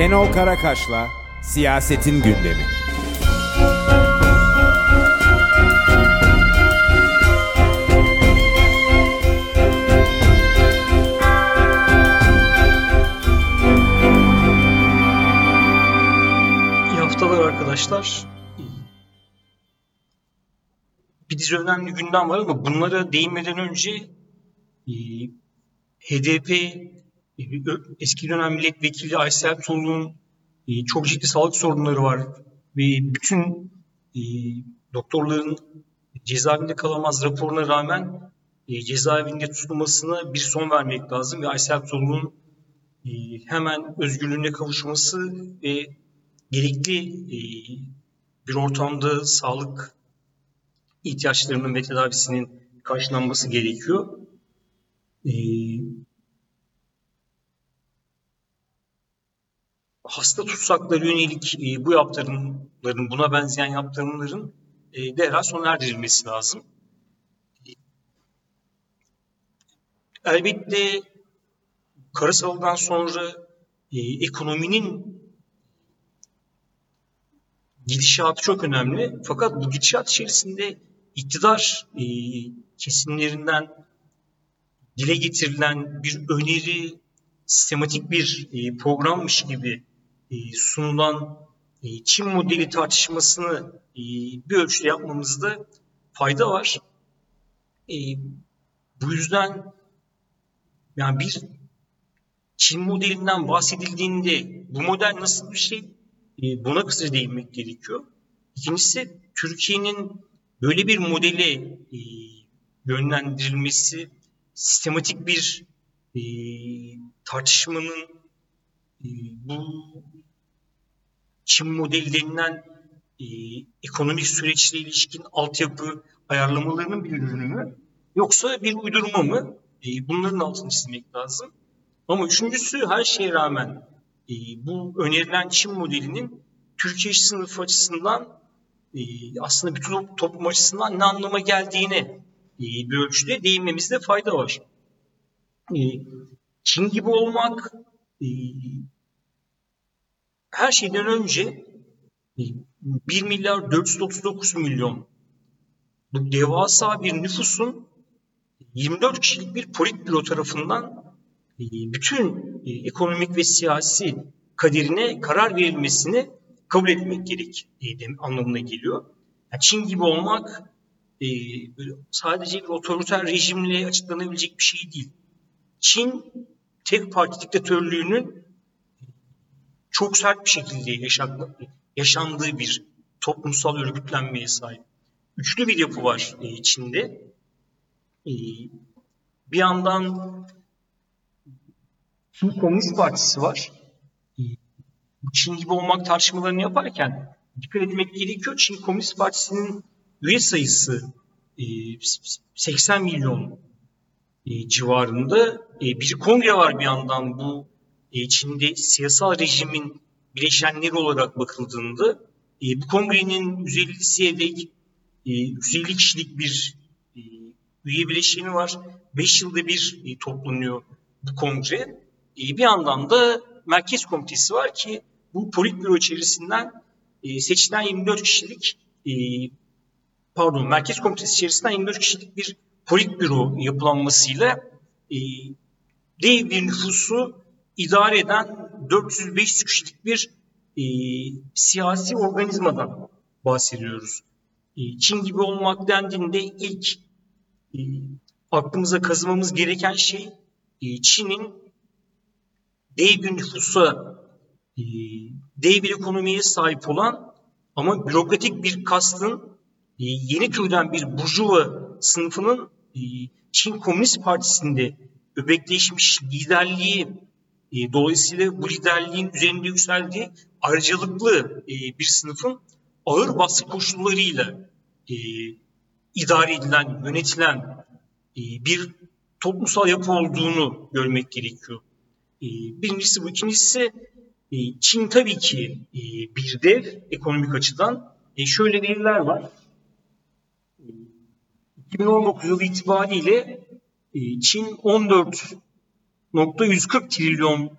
Şenol Karakaş'la Siyasetin Gündemi. İyi haftalar arkadaşlar. Bir dizi önemli gündem var ama bunlara değinmeden önce e, HDP eski dönem milletvekili Aysel Tuğlu'nun e, çok ciddi sağlık sorunları var ve bütün e, doktorların cezaevinde kalamaz raporuna rağmen e, cezaevinde tutulmasına bir son vermek lazım ve Aysel Tuğlu'nun hemen özgürlüğüne kavuşması ve gerekli bir ortamda sağlık ihtiyaçlarının ve tedavisinin karşılanması gerekiyor. E, hasta tutsakları yönelik e, bu yaptırımların, buna benzeyen yaptırımların e, derhal sona erdirilmesi lazım. Elbette Karasal'dan sonra e, ekonominin gidişatı çok önemli. Fakat bu gidişat içerisinde iktidar e, kesimlerinden dile getirilen bir öneri, sistematik bir e, programmış gibi e, sunulan e, Çin modeli tartışmasını e, bir ölçüde yapmamızda fayda var. E, bu yüzden yani bir Çin modelinden bahsedildiğinde bu model nasıl bir şey? E, buna kısaca değinmek gerekiyor. İkincisi Türkiye'nin böyle bir modele e, yönlendirilmesi sistematik bir e, tartışmanın e, bu Çin modeli denilen e, ekonomik süreçle ilişkin altyapı ayarlamalarının bir ürünü mü? Yoksa bir uydurma mı? E, bunların altını çizmek lazım. Ama üçüncüsü her şeye rağmen e, bu önerilen Çin modelinin Türkiye sınıfı açısından e, aslında bütün toplum açısından ne anlama geldiğine e, bir ölçüde değinmemizde fayda var. E, Çin gibi olmak her şeyden önce 1 milyar 439 milyon bu devasa bir nüfusun 24 kişilik bir politbüro tarafından bütün ekonomik ve siyasi kaderine karar verilmesini kabul etmek gerek anlamına geliyor. Yani Çin gibi olmak sadece bir otoriter rejimle açıklanabilecek bir şey değil. Çin tek parti diktatörlüğünün çok sert bir şekilde yaşandığı, bir toplumsal örgütlenmeye sahip. Üçlü bir yapı var e, Çin'de. E, bir yandan Çin Komünist Partisi var. E, Çin gibi olmak tartışmalarını yaparken dikkat etmek gerekiyor. Çin Komünist Partisi'nin üye sayısı 80 milyon civarında. Bir kongre var bir yandan bu Çin'de siyasal rejimin bileşenleri olarak bakıldığında bu kongrenin 150'siye dek 150 kişilik bir üye bileşeni var. 5 yılda bir toplanıyor bu kongre. Bir yandan da merkez komitesi var ki bu politbüro içerisinden seçilen 24 kişilik pardon merkez komitesi içerisinden 24 kişilik bir politbüro yapılanmasıyla dev bir nüfusu idare eden 400-500 kişilik bir e, siyasi organizmadan bahsediyoruz. E, Çin gibi olmak dendiğinde ilk e, aklımıza kazımamız gereken şey e, Çin'in dev bir nüfusa, e, dev bir ekonomiye sahip olan ama bürokratik bir kastın e, yeni türden bir burjuva sınıfının e, Çin Komünist Partisi'nde öbekleşmiş liderliği e, dolayısıyla bu liderliğin üzerinde yükseldiği ayrıcalıklı e, bir sınıfın ağır baskı koşullarıyla e, idare edilen, yönetilen e, bir toplumsal yapı olduğunu görmek gerekiyor. E, birincisi bu. İkincisi e, Çin tabii ki e, bir dev ekonomik açıdan. E, şöyle veriler var. E, 2019 yılı itibariyle e, Çin 14 140 trilyon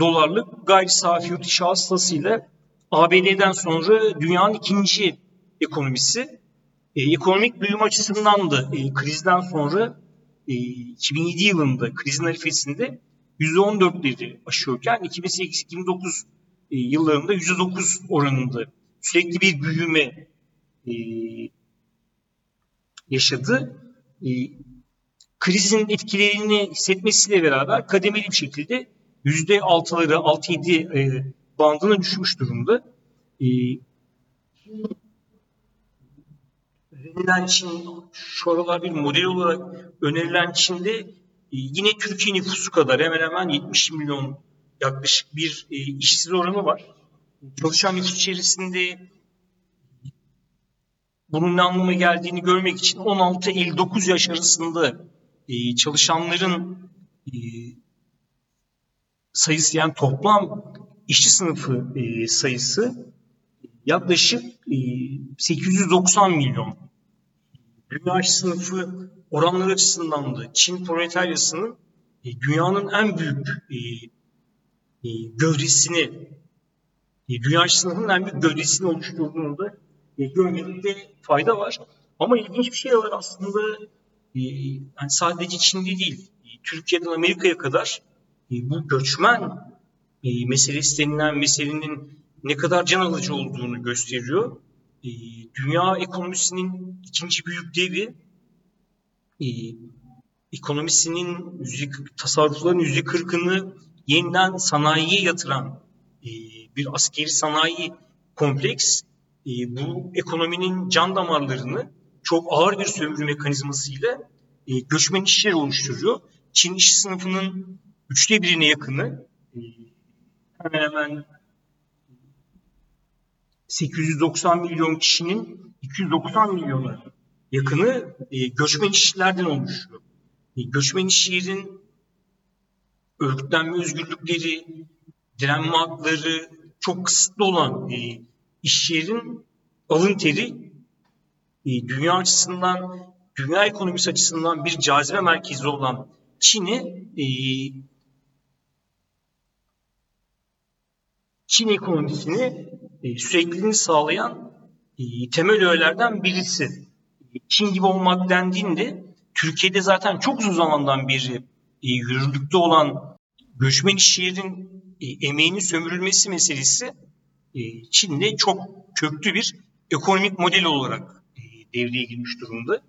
dolarlık gayri safi yurt içi hasılasıyla ABD'den sonra dünyanın ikinci ekonomisi. E, ekonomik büyüme açısından da e, krizden sonra e, 2007 yılında krizin arifesinde %14'leri aşıyorken 2008-2009 e, yıllarında %9 oranında sürekli bir büyüme yaşadı. E, krizin etkilerini hissetmesiyle beraber kademeli bir şekilde %6'ları 6-7 e, bandına düşmüş durumda. E, önerilen Çin şu aralar bir model olarak önerilen Çin'de e, yine Türkiye nüfusu kadar hemen hemen 70 milyon yaklaşık bir e, işsiz oranı var. Çalışan nüfus içerisinde bunun ne anlama geldiğini görmek için 16-59 yaş arasında e, çalışanların e, sayısı yani toplam işçi sınıfı e, sayısı yaklaşık e, 890 milyon. Dünya işçi sınıfı oranlar açısından da Çin proletaryasının e, dünyanın en büyük e, e, gövdesini, e, dünya işçi sınıfının en büyük gövdesini oluşturduğunu da e, görmekte fayda var. Ama ilginç bir şey var aslında e, yani sadece Çin'de değil, e, Türkiye'den Amerika'ya kadar e, bu göçmen meselesi denilen meselenin ne kadar can alıcı olduğunu gösteriyor. Dünya ekonomisinin ikinci büyük devi ekonomisinin tasarrufların yüzde kırkını yeniden sanayiye yatıran bir askeri sanayi kompleks bu ekonominin can damarlarını çok ağır bir sömürü mekanizmasıyla e, göçmen işçiler oluşturuyor. Çin iş sınıfının üçte birine yakını e, hemen hemen 890 milyon kişinin 290 milyona yakını e, göçmen işçilerden oluşuyor. Göçmen işçilerin örgütlenme özgürlükleri, direnme hakları çok kısıtlı olan iş alın teri e, dünya açısından, dünya ekonomisi açısından bir cazibe merkezi olan Çin'i e, Çin ekonomisini e, sürekliliğini sağlayan temel öğelerden birisi. Çin gibi olmak dendiğinde Türkiye'de zaten çok uzun zamandan beri yürürlükte olan göçmen iş emeğinin sömürülmesi meselesi Çin'de çok köklü bir ekonomik model olarak e, devreye girmiş durumda.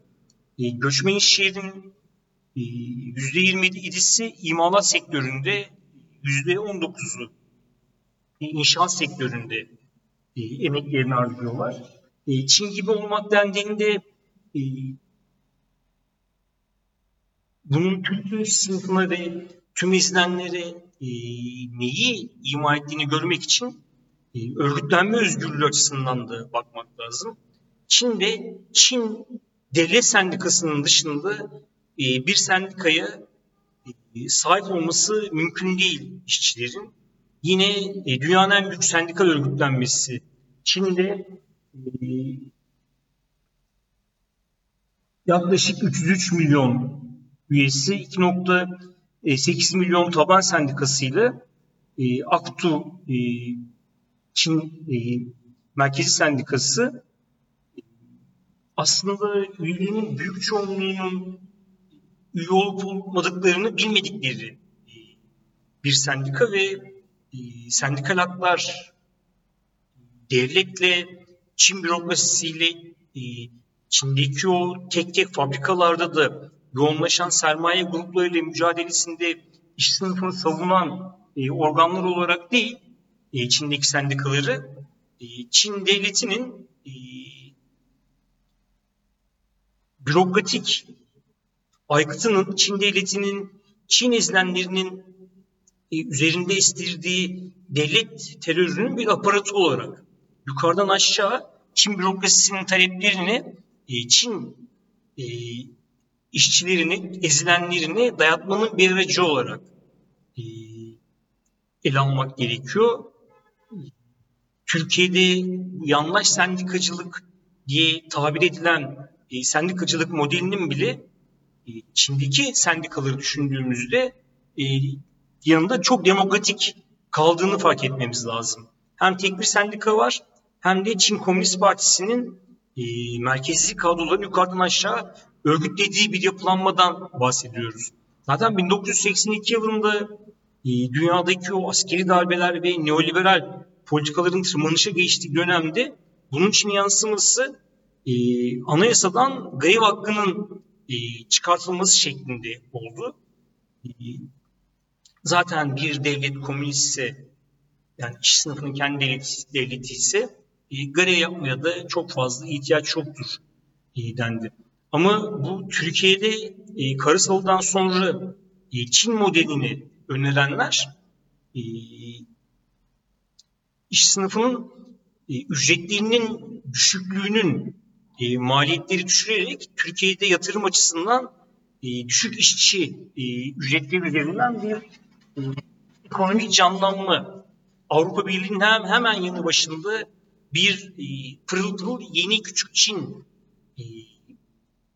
E, göçmen iş yerin e, %27'si imalat sektöründe, %19'u e, inşaat sektöründe emeklerini harcıyorlar. Çin gibi olmak dendiğinde bunun kültür sınıfına ve tüm izlenlere e, neyi ima ettiğini görmek için örgütlenme özgürlüğü açısından da bakmak lazım. Çin'de Çin devlet sendikasının dışında e, bir sendikaya e, sahip olması mümkün değil işçilerin. Yine e, dünyanın en büyük sendikal örgütlenmesi Çin'de yaklaşık 303 milyon üyesi 2.8 milyon taban sendikasıyla AKTU Çin e, Merkezi Sendikası aslında üyelerinin büyük çoğunluğunun üye olup olmadıklarını bilmedikleri e, bir sendika ve e, sendikal haklar devletle, Çin bürokrasisiyle, e, Çin'deki o tek tek fabrikalarda da yoğunlaşan sermaye gruplarıyla mücadelesinde iş sınıfını savunan e, organlar olarak değil, e, Çin'deki sendikaları, e, Çin devletinin e, bürokratik aykıtının, Çin devletinin, Çin izlenlerinin e, üzerinde istirdiği devlet terörünün bir aparatı olarak yukarıdan aşağı Çin bürokrasisinin taleplerini Çin işçilerini, ezilenlerini dayatmanın bir aracı olarak e, ele almak gerekiyor. Türkiye'de yanlış sendikacılık diye tabir edilen e, sendikacılık modelinin bile e, Çin'deki sendikaları düşündüğümüzde e, yanında çok demokratik kaldığını fark etmemiz lazım. Hem tek bir sendika var hem de Çin Komünist Partisi'nin e, merkezi kadroların yukarıdan aşağı örgütlediği bir yapılanmadan bahsediyoruz. Zaten 1982 yılında e, dünyadaki o askeri darbeler ve neoliberal politikaların tırmanışa geçtiği dönemde bunun için yansıması e, anayasadan grev hakkının e, çıkartılması şeklinde oldu. E, zaten bir devlet komünistse yani iş sınıfının kendi devleti, devleti ise e, grev yapmaya da çok fazla ihtiyaç yoktur e, dendi. Ama bu Türkiye'de e, Karasalı'dan sonra e, Çin modelini önerenler e, iş sınıfının e, ücretlerinin düşüklüğünün e, maliyetleri düşürerek Türkiye'de yatırım açısından e, düşük işçi e, ücretleri üzerinden bir e, ekonomik canlanma Avrupa Birliği'nin hem, hemen yanı başında bir e, pırıl pırıl yeni küçük Çin e,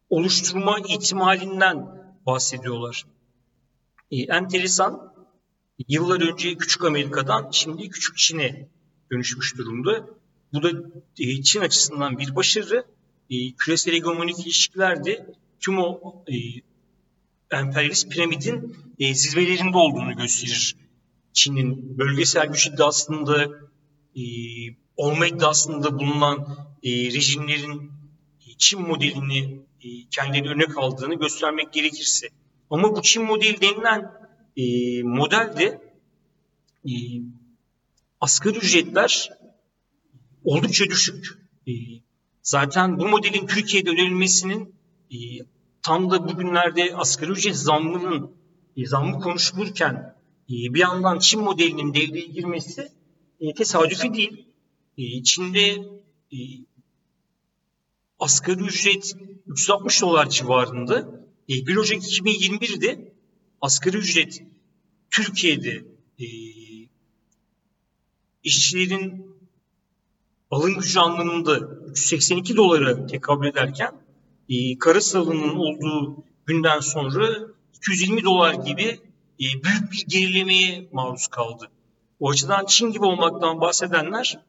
oluşturma ihtimalinden bahsediyorlar. E, enteresan, yıllar önce Küçük Amerika'dan şimdi Küçük Çin'e dönüşmüş durumda. Bu da e, Çin açısından bir başarı. E, küresel hegemonik ilişkilerde tüm o e, emperyalist piramidin e, zirvelerinde olduğunu gösterir. Çin'in bölgesel güç iddiasında e, olma iddiasında bulunan e, rejimlerin e, Çin modelini e, kendileri örnek aldığını göstermek gerekirse. Ama bu Çin modeli denilen e, modelde e, asgari ücretler oldukça düşük. E, zaten bu modelin Türkiye'de önerilmesinin e, tam da bugünlerde asgari ücret zammının e, zammı konuşulurken e, bir yandan Çin modelinin devreye girmesi e, tesadüfi değil. E, Çin'de e, asgari ücret 360 dolar civarında. E, 1 Ocak 2021'de asgari ücret Türkiye'de işçilerin alım gücü anlamında 382 dolara tekabül ederken e, Karasalı'nın olduğu günden sonra 220 dolar gibi e, büyük bir gerilemeye maruz kaldı. O açıdan Çin gibi olmaktan bahsedenler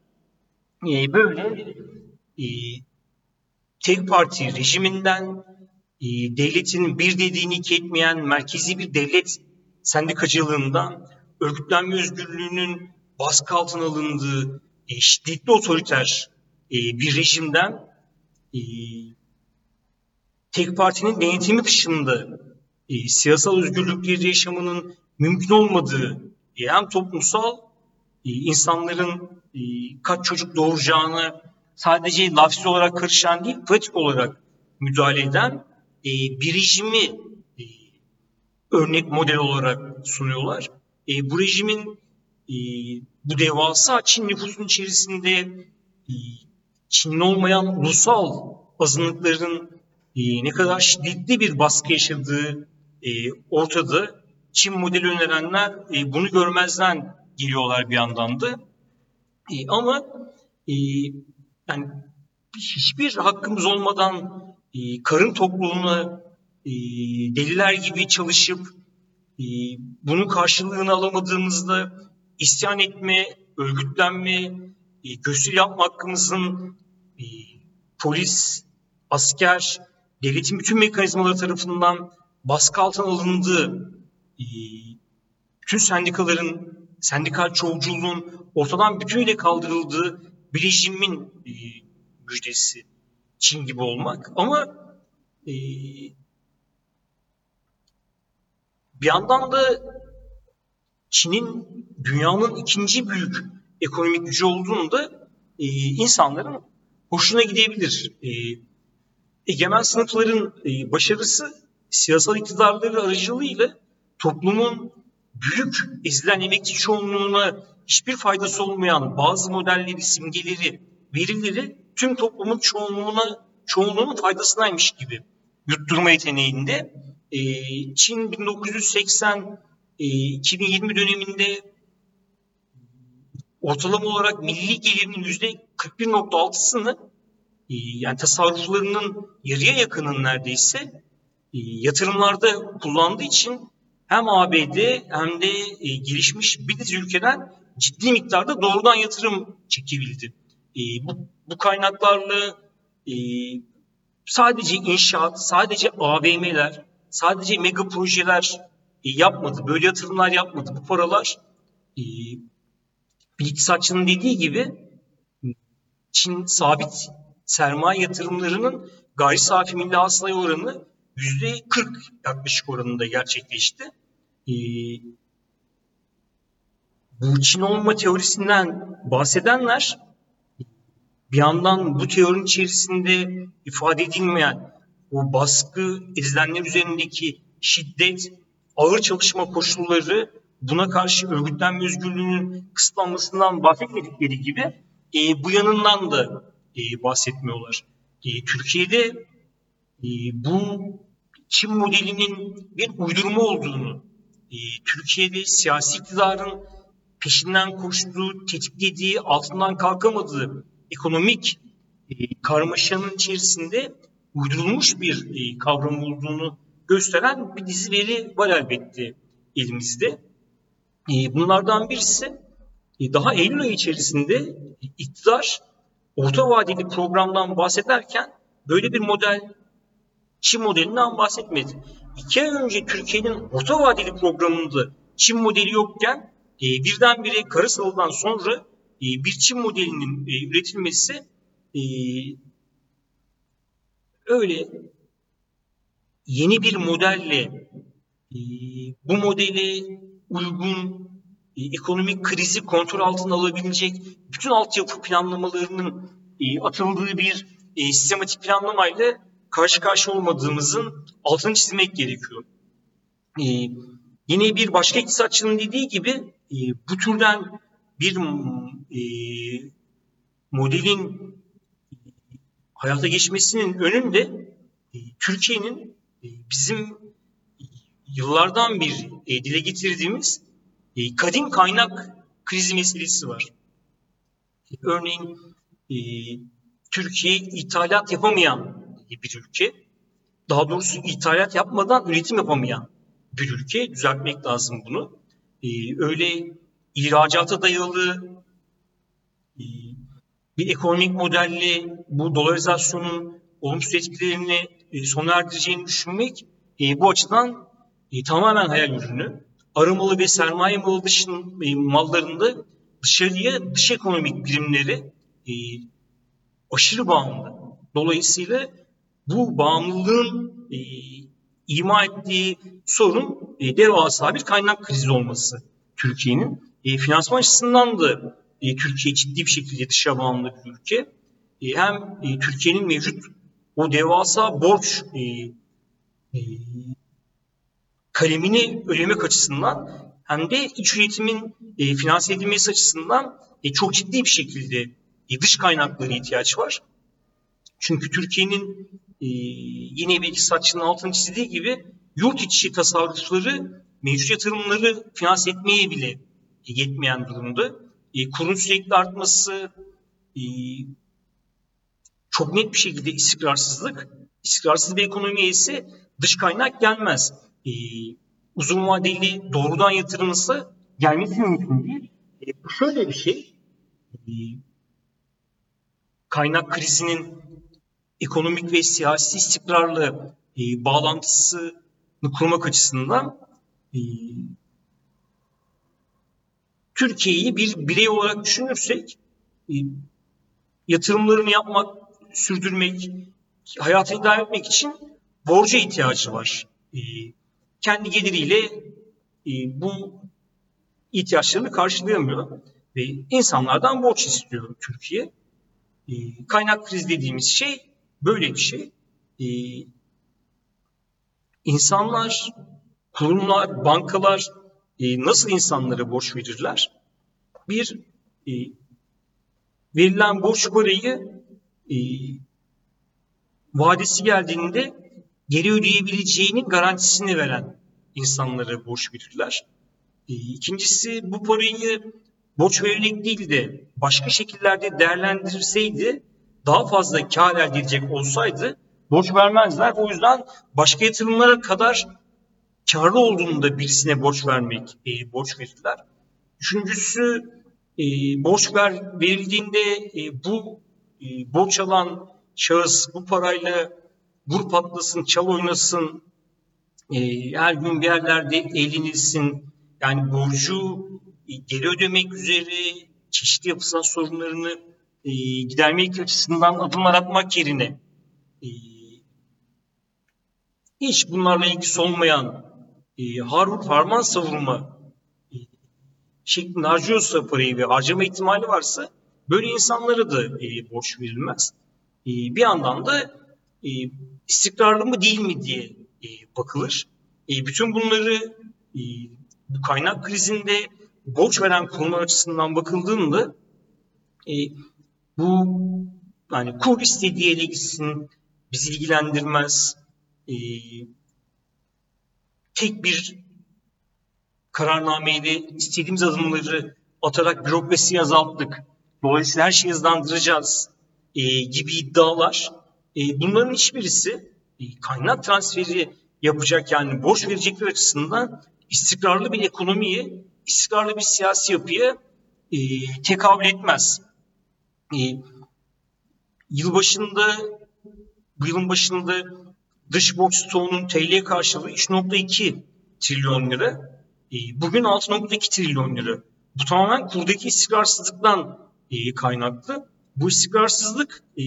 e, böyle e, tek parti rejiminden e, devletin bir dediğini iki etmeyen merkezi bir devlet sendikacılığından örgütlenme özgürlüğünün baskı altına alındığı e, şiddetli otoriter e, bir rejimden e, tek partinin denetimi dışında e, siyasal özgürlükleri yaşamının mümkün olmadığı e, hem toplumsal e, insanların e, kaç çocuk doğuracağını sadece lafsi olarak karışan değil, pratik olarak müdahale eden e, bir rejimi e, örnek model olarak sunuyorlar. E, bu rejimin e, bu devasa Çin nüfusun içerisinde e, Çinli olmayan ulusal azınlıkların e, ne kadar şiddetli bir baskı yaşadığı e, ortada. Çin modeli önerenler e, bunu görmezden geliyorlar bir yandan da. E, ama e, yani hiçbir hakkımız olmadan e, karın topluluğuna e, deliler gibi çalışıp e, bunun karşılığını alamadığımızda isyan etme, örgütlenme, e, gösteri yapma hakkımızın e, polis, asker, devletin bütün mekanizmaları tarafından baskı altına alındığı, e, bütün sendikaların, sendikal çoğulculuğun ortadan bütünüyle kaldırıldığı bir rejimin müjdesi Çin gibi olmak. Ama bir yandan da Çin'in dünyanın ikinci büyük ekonomik gücü olduğunda e, insanların hoşuna gidebilir. E, egemen sınıfların e, başarısı siyasal iktidarları aracılığıyla toplumun büyük ezilen emekçi çoğunluğuna hiçbir faydası olmayan bazı modelleri, simgeleri, verileri tüm toplumun çoğunluğuna çoğunluğunun faydasınaymış gibi yutturma yeteneğinde. E, Çin 1980 e, 2020 döneminde ortalama olarak milli gelirinin yüzde 41.6'sını e, yani tasarruflarının yarıya yakının neredeyse e, yatırımlarda kullandığı için hem ABD hem de e, gelişmiş bir dizi ülkeden ciddi miktarda doğrudan yatırım çekebildi. Bu, bu kaynaklarla sadece inşaat, sadece AVM'ler, sadece mega projeler yapmadı. Böyle yatırımlar yapmadı. Bu paralar e, iktisatçının dediği gibi Çin sabit sermaye yatırımlarının gayri safi milli hasılaya oranı yüzde 40 yaklaşık oranında gerçekleşti. Ee, bu Çin olma teorisinden bahsedenler bir yandan bu teorinin içerisinde ifade edilmeyen o baskı ezilenler üzerindeki şiddet, ağır çalışma koşulları, buna karşı örgütlenme özgürlüğünün kısıtlanmasından bahsetmedikleri gibi e, bu yanından da e, bahsetmiyorlar. E, Türkiye'de e, bu Çin modelinin bir uydurma olduğunu, e, Türkiye'de siyasi iktidarın peşinden koştuğu, tetiklediği, altından kalkamadığı ekonomik e, karmaşanın içerisinde uydurulmuş bir e, kavram olduğunu gösteren bir dizi veri var elbette elimizde. E, bunlardan birisi e, daha Eylül ayı içerisinde iktidar orta vadeli programdan bahsederken böyle bir model Çin modelinden bahsetmedi. İki ay önce Türkiye'nin orta vadeli programında Çin modeli yokken e, birdenbire Karasalı'dan sonra e, bir Çin modelinin üretilmesi öyle yeni bir modelle e, bu modeli uygun e, ekonomik krizi kontrol altına alabilecek bütün altyapı planlamalarının e, atıldığı bir sistematik planlamayla karşı karşı olmadığımızın altını çizmek gerekiyor. Yine bir başka iktisatçının dediği gibi bu türden bir modelin hayata geçmesinin önünde Türkiye'nin bizim yıllardan bir e, dile getirdiğimiz e, kadim kaynak krizi meselesi var. Örneğin e, Türkiye ithalat yapamayan bir ülke. Daha doğrusu ithalat yapmadan üretim yapamayan bir ülke. Düzeltmek lazım bunu. Öyle ihracata dayalı bir ekonomik modelle bu dolarizasyonun olumsuz etkilerini e, sona erdireceğini düşünmek e, bu açıdan e, tamamen hayal ürünü aramalı ve sermaye malı dışın, mallarında dışarıya dış ekonomik birimleri aşırı bağımlı. Dolayısıyla bu bağımlılığın ima ettiği sorun devasa bir kaynak krizi olması Türkiye'nin. Finansman açısından da Türkiye ciddi bir şekilde dışa bağımlı bir ülke. Hem Türkiye'nin mevcut o devasa borç e, e, kalemini ödemek açısından hem de iç üretimin e, finanse edilmesi açısından e, çok ciddi bir şekilde e, dış kaynaklara ihtiyaç var. Çünkü Türkiye'nin e, yine bir iktisatçının altını çizdiği gibi yurt içi tasarrufları mevcut yatırımları finanse etmeye bile e, yetmeyen durumda. E, kurun sürekli artması, e, çok net bir şekilde istikrarsızlık. İstikrarsız bir ekonomiye ise dış kaynak gelmez e, uzun vadeli doğrudan yatırımısı gelmesi mümkün değil. E, bu şöyle bir şey. E, kaynak krizinin ekonomik ve siyasi istikrarlı e, bağlantısını kurmak açısından e, Türkiye'yi bir birey olarak düşünürsek e, yatırımlarını yapmak, sürdürmek, hayatını devam etmek için borca ihtiyacı var. E, kendi geliriyle e, bu ihtiyaçlarını karşılayamıyor ve insanlardan borç istiyor Türkiye. E, kaynak kriz dediğimiz şey böyle bir şey. E, insanlar, kurumlar, bankalar e, nasıl insanlara borç verirler? Bir, e, verilen borç parayı e, vadesi geldiğinde geri ödeyebileceğinin garantisini veren insanlara borç verirler. E, ikincisi bu parayı borç vererek değil de başka şekillerde değerlendirirseydi daha fazla kar elde edecek olsaydı borç vermezler. O yüzden başka yatırımlara kadar karlı olduğunda birisine borç vermek, e, borç verirler. Üçüncüsü e, borç ver, verildiğinde e, bu borç alan şahıs bu parayla vur patlasın, çal oynasın, e, her gün bir yerlerde eğlenilsin. Yani borcu e, geri ödemek üzere çeşitli yapısal sorunlarını e, gidermek açısından adımlar atmak yerine e, hiç bunlarla ilgisi olmayan e, har harman savurma şeklinde harcıyorsa parayı ve harcama ihtimali varsa böyle insanlara da e, borç verilmez. E, bir yandan da e, istikrarlı mı değil mi diye e, bakılır. E, bütün bunları e, bu kaynak krizinde borç veren kurumlar açısından bakıldığında e, bu yani kur istediği ele gitsin, bizi ilgilendirmez. E, tek bir kararnameyle istediğimiz adımları atarak bürokrasiyi azalttık. Dolayısıyla her şeyi hızlandıracağız e, gibi iddialar. E, bunların hiçbirisi e, kaynak transferi yapacak yani borç verecekler açısından istikrarlı bir ekonomiye, istikrarlı bir siyasi yapıya e, tekabül etmez. E, yılbaşında, bu yılın başında dış borç stoğunun TL karşılığı 3.2 trilyon lira. E, bugün 6.2 trilyon lira. Bu tamamen kurdaki istikrarsızlıktan kaynaklı. Bu istikrarsızlık e,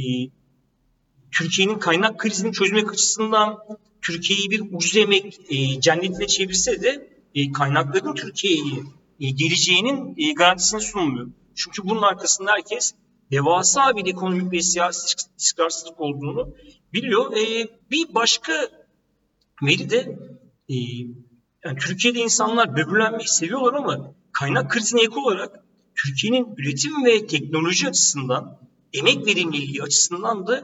Türkiye'nin kaynak krizini çözmek açısından Türkiye'yi bir ucuz emek e, cennetine çevirse de e, kaynakların Türkiye'yi e, geleceğinin e, garantisini sunmuyor. Çünkü bunun arkasında herkes devasa bir ekonomik ve siyasi istikrarsızlık olduğunu biliyor. E, bir başka veri de e, yani Türkiye'de insanlar böbürlenmeyi seviyorlar ama kaynak krizine ek olarak Türkiye'nin üretim ve teknoloji açısından, emek verimliliği açısından da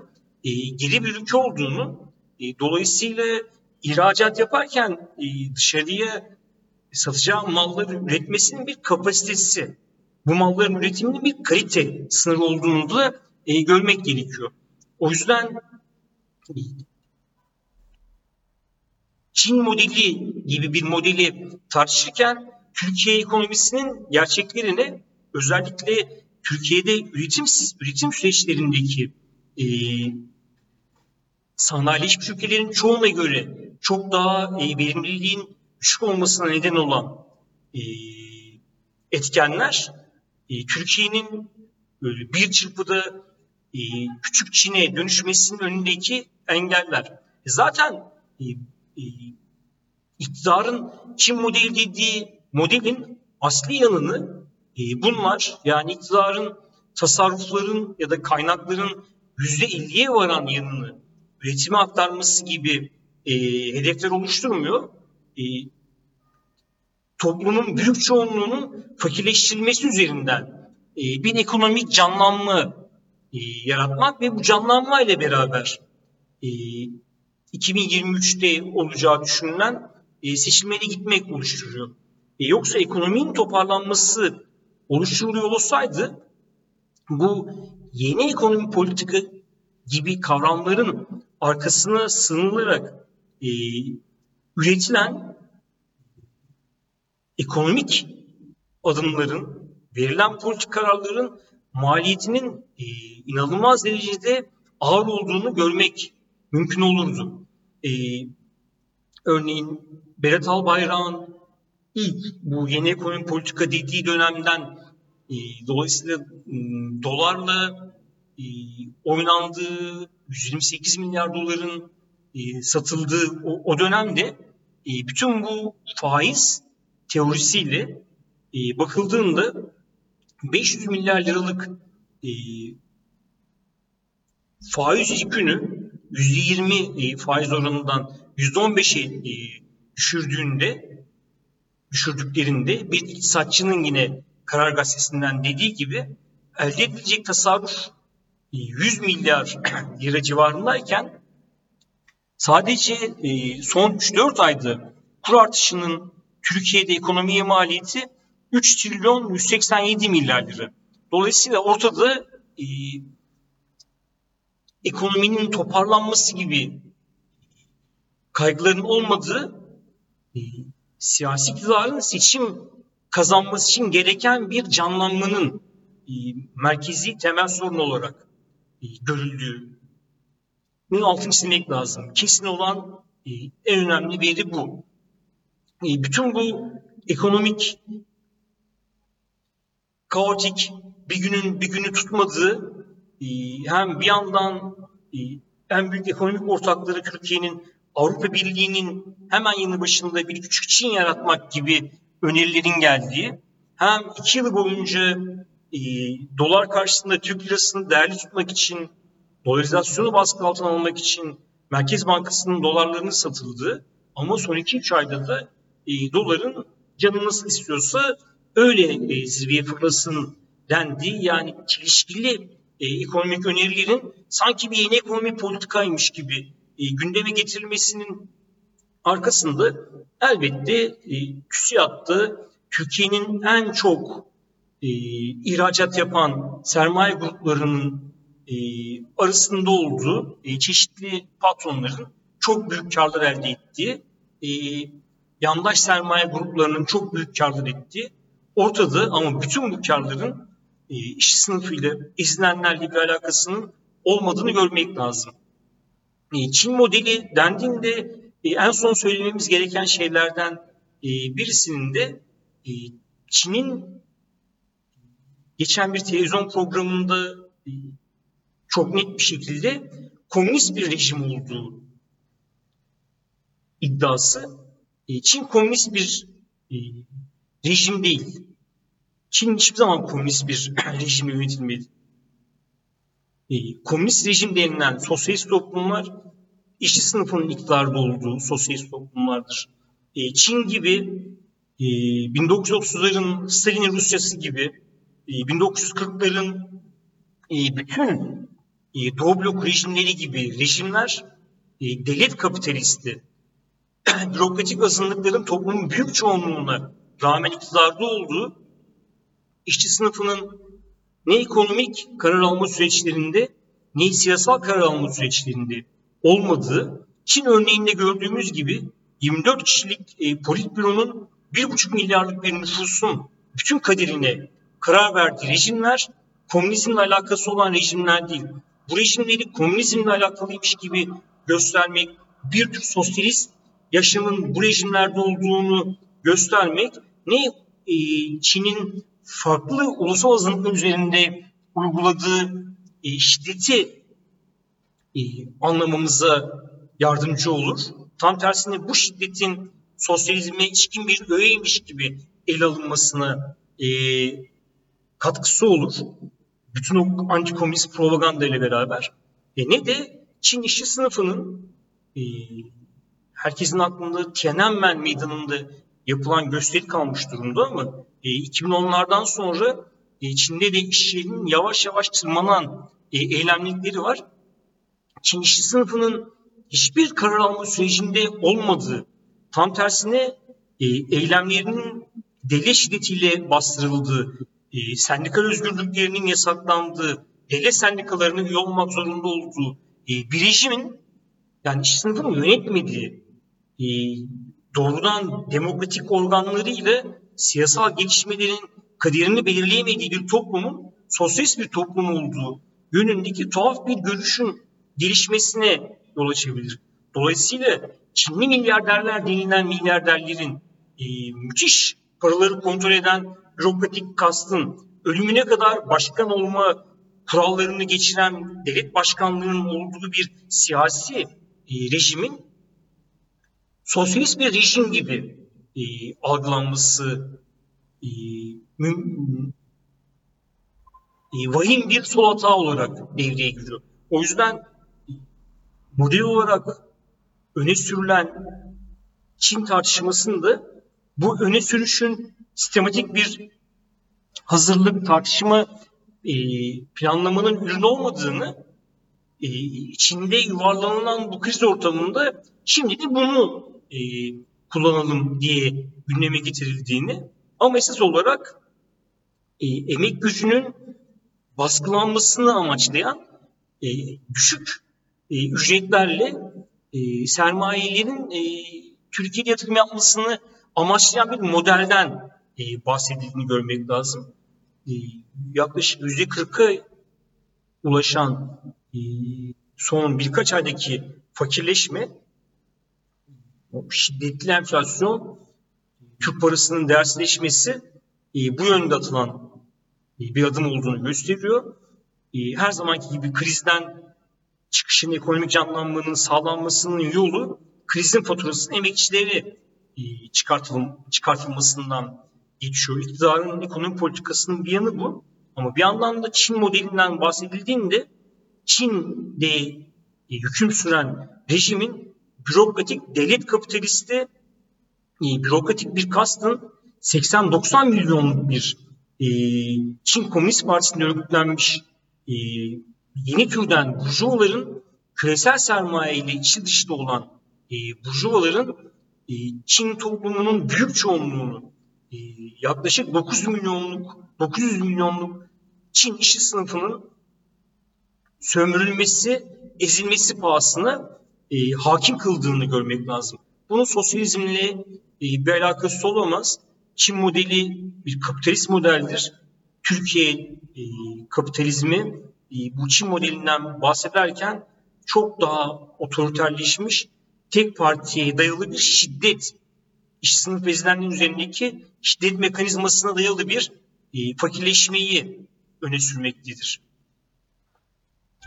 e, geri bir ülke olduğunu, e, dolayısıyla ihracat yaparken e, dışarıya satacağı malları üretmesinin bir kapasitesi, bu malların üretiminin bir kalite sınırı olduğunu da e, görmek gerekiyor. O yüzden Çin modeli gibi bir modeli tartışırken Türkiye ekonomisinin gerçeklerini özellikle Türkiye'de üretim, üretim süreçlerindeki e, sanayileşmiş ülkelerin çoğuna göre çok daha e, verimliliğin düşük olmasına neden olan e, etkenler e, Türkiye'nin böyle bir çırpıda e, küçük Çin'e dönüşmesinin önündeki engeller. Zaten e, e, iktidarın Çin modeli dediği modelin asli yanını bunlar yani iktidarın tasarrufların ya da kaynakların yüzde 50'ye varan yanını üretime aktarması gibi e, hedefler oluşturmuyor. E, toplumun büyük çoğunluğunun fakirleştirilmesi üzerinden e, bir ekonomik canlanma e, yaratmak ve bu canlanma ile beraber e, 2023'te olacağı düşünülen e, seçilmeye gitmek oluşturuyor. E, yoksa ekonominin toparlanması oluşturuluyor olsaydı bu yeni ekonomi politika gibi kavramların arkasına sığınılarak e, üretilen ekonomik adımların, verilen politik kararların maliyetinin e, inanılmaz derecede ağır olduğunu görmek mümkün olurdu. E, örneğin Berat Albayrak'ın ilk bu yeni ekonomi politika dediği dönemden e, dolayısıyla e, dolarla e, oynandığı 128 milyar doların e, satıldığı o, o dönemde e, bütün bu faiz teorisiyle e, bakıldığında 500 milyar liralık e, faiz yükünü %20 e, faiz oranından %15'e e, düşürdüğünde düşürdüklerinde bir iktisatçının yine Karar Gazetesi'nden dediği gibi elde edilecek tasarruf 100 e, milyar lira civarındayken sadece e, son 3-4 ayda kur artışının Türkiye'de ekonomiye maliyeti 3 trilyon 187 milyar lira. Dolayısıyla ortada e, ekonominin toparlanması gibi kaygıların olmadığı e, siyasi iktidarın seçim kazanması için gereken bir canlanmanın e, merkezi temel sorun olarak e, görüldüğü bunun altını çizmek lazım. Kesin olan e, en önemli veri bu. Bütün bu ekonomik kaotik bir günün bir günü tutmadığı hem bir yandan en büyük ekonomik ortakları Türkiye'nin Avrupa Birliği'nin hemen yanı başında bir küçük Çin yaratmak gibi önerilerin geldiği hem iki yıl boyunca e, dolar karşısında Türk lirasını değerli tutmak için dolarizasyonu baskı altına almak için Merkez Bankası'nın dolarlarını satıldığı ama son iki üç ayda da e, doların canı nasıl istiyorsa öyle e, zirveye fırlasın dendiği yani çelişkili e, ekonomik önerilerin sanki bir yeni ekonomi politikaymış gibi e, gündeme getirilmesinin arkasında elbette e, TÜSİAD'da Türkiye'nin en çok e, ihracat yapan sermaye gruplarının e, arasında olduğu e, çeşitli patronların çok büyük karlar elde ettiği, e, yandaş sermaye gruplarının çok büyük karlar ettiği ortada ama bütün bu karların e, işçi sınıfıyla, izlenenlerle bir alakasının olmadığını görmek lazım. E, Çin modeli dendiğinde e, en son söylememiz gereken şeylerden e, birisinin de Çin'in geçen bir televizyon programında çok net bir şekilde komünist bir rejim olduğu iddiası. Çin komünist bir rejim değil. Çin hiçbir zaman komünist bir rejimle yönetilmedi. E, komünist rejim denilen sosyalist toplumlar işçi sınıfının iktidarda olduğu sosyalist toplumlardır. E, Çin gibi e, 1930'ların Stalin Rusyası gibi e, 1940'ların e, bütün e, Doğu blok rejimleri gibi rejimler e, devlet kapitalisti bürokratik azınlıkların toplumun büyük çoğunluğuna rağmen iktidarda olduğu işçi sınıfının ne ekonomik karar alma süreçlerinde ne siyasal karar alma süreçlerinde olmadığı Çin örneğinde gördüğümüz gibi 24 kişilik e, politbüronun 1,5 milyarlık bir nüfusun bütün kaderine karar verdiği rejimler komünizmle alakası olan rejimler değil. Bu rejimleri komünizmle alakalıymış gibi göstermek, bir tür sosyalist yaşamın bu rejimlerde olduğunu göstermek ne e, Çin'in farklı ulusal azınlıklar üzerinde uyguladığı e, şiddeti e, anlamamıza yardımcı olur. Tam tersine bu şiddetin sosyalizme içkin bir öğeymiş gibi ele alınmasına e, katkısı olur. Bütün o antikomünist propaganda ile beraber. E, ne de Çin işçi sınıfının e, herkesin aklında Tiananmen meydanında yapılan gösteri kalmış durumda ama e, 2010'lardan sonra e, Çin'de de işçilerin yavaş yavaş tırmanan e, eylemlikleri var. Çin işçi sınıfının hiçbir karar alma sürecinde olmadığı, tam tersine e, eylemlerinin devlet şiddetiyle bastırıldığı, e, sendikal özgürlüklerinin yasaklandığı, devlet sendikalarının üye olmak zorunda olduğu e, bir rejimin yani işçi sınıfının yönetmediği, e, doğrudan demokratik organlarıyla siyasal gelişmelerin kaderini belirleyemediği bir toplumun sosyalist bir toplum olduğu yönündeki tuhaf bir görüşün gelişmesine yol açabilir. Dolayısıyla Çinli milyarderler denilen milyarderlerin e, müthiş paraları kontrol eden bürokratik kastın ölümüne kadar başkan olma kurallarını geçiren devlet başkanlığının olduğu bir siyasi e, rejimin sosyalist bir rejim gibi e, algılanması e, müm, e, vahim bir sol hata olarak devreye giriyor. O yüzden model olarak öne sürülen Çin tartışmasında bu öne sürüşün sistematik bir hazırlık, tartışma e, planlamanın ürünü olmadığını e, içinde yuvarlanılan bu kriz ortamında şimdi de bunu e, kullanalım diye gündeme getirildiğini ama esas olarak e, emek gücünün baskılanmasını amaçlayan e, düşük ücretlerle sermayelerin e, Türkiye'de yatırım yapmasını amaçlayan bir modelden e, bahsedildiğini görmek lazım. Yaklaşık %40'a ulaşan son birkaç aydaki fakirleşme, şiddetli enflasyon, Türk parasının değersizleşmesi e, bu yönde atılan e, bir adım olduğunu gösteriyor. E, her zamanki gibi krizden çıkışın, ekonomik canlanmanın sağlanmasının yolu krizin faturasının emekçileri çıkartılım, çıkartılmasından geçiyor. İktidarın ekonomi politikasının bir yanı bu. Ama bir yandan da Çin modelinden bahsedildiğinde Çin'de e, hüküm süren rejimin bürokratik devlet kapitalisti e, bürokratik bir kastın 80-90 milyonluk bir e, Çin Komünist Partisi'nde örgütlenmiş e, yeni türden burjuvaların küresel sermaye ile içi dışta olan e, burjuvaların e, Çin toplumunun büyük çoğunluğunu e, yaklaşık 900 milyonluk 900 milyonluk Çin işçi sınıfının sömürülmesi, ezilmesi pahasına e, hakim kıldığını görmek lazım. Bunun sosyalizmle e, bir alakası olamaz. Çin modeli bir kapitalist modeldir. Türkiye e, kapitalizmi e, bu Çin modelinden bahsederken çok daha otoriterleşmiş, tek partiye dayalı bir şiddet, iş sınıf ezilenlerin üzerindeki şiddet mekanizmasına dayalı bir e, fakirleşmeyi öne sürmektedir.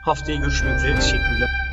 Haftaya görüşmek üzere. Teşekkürler.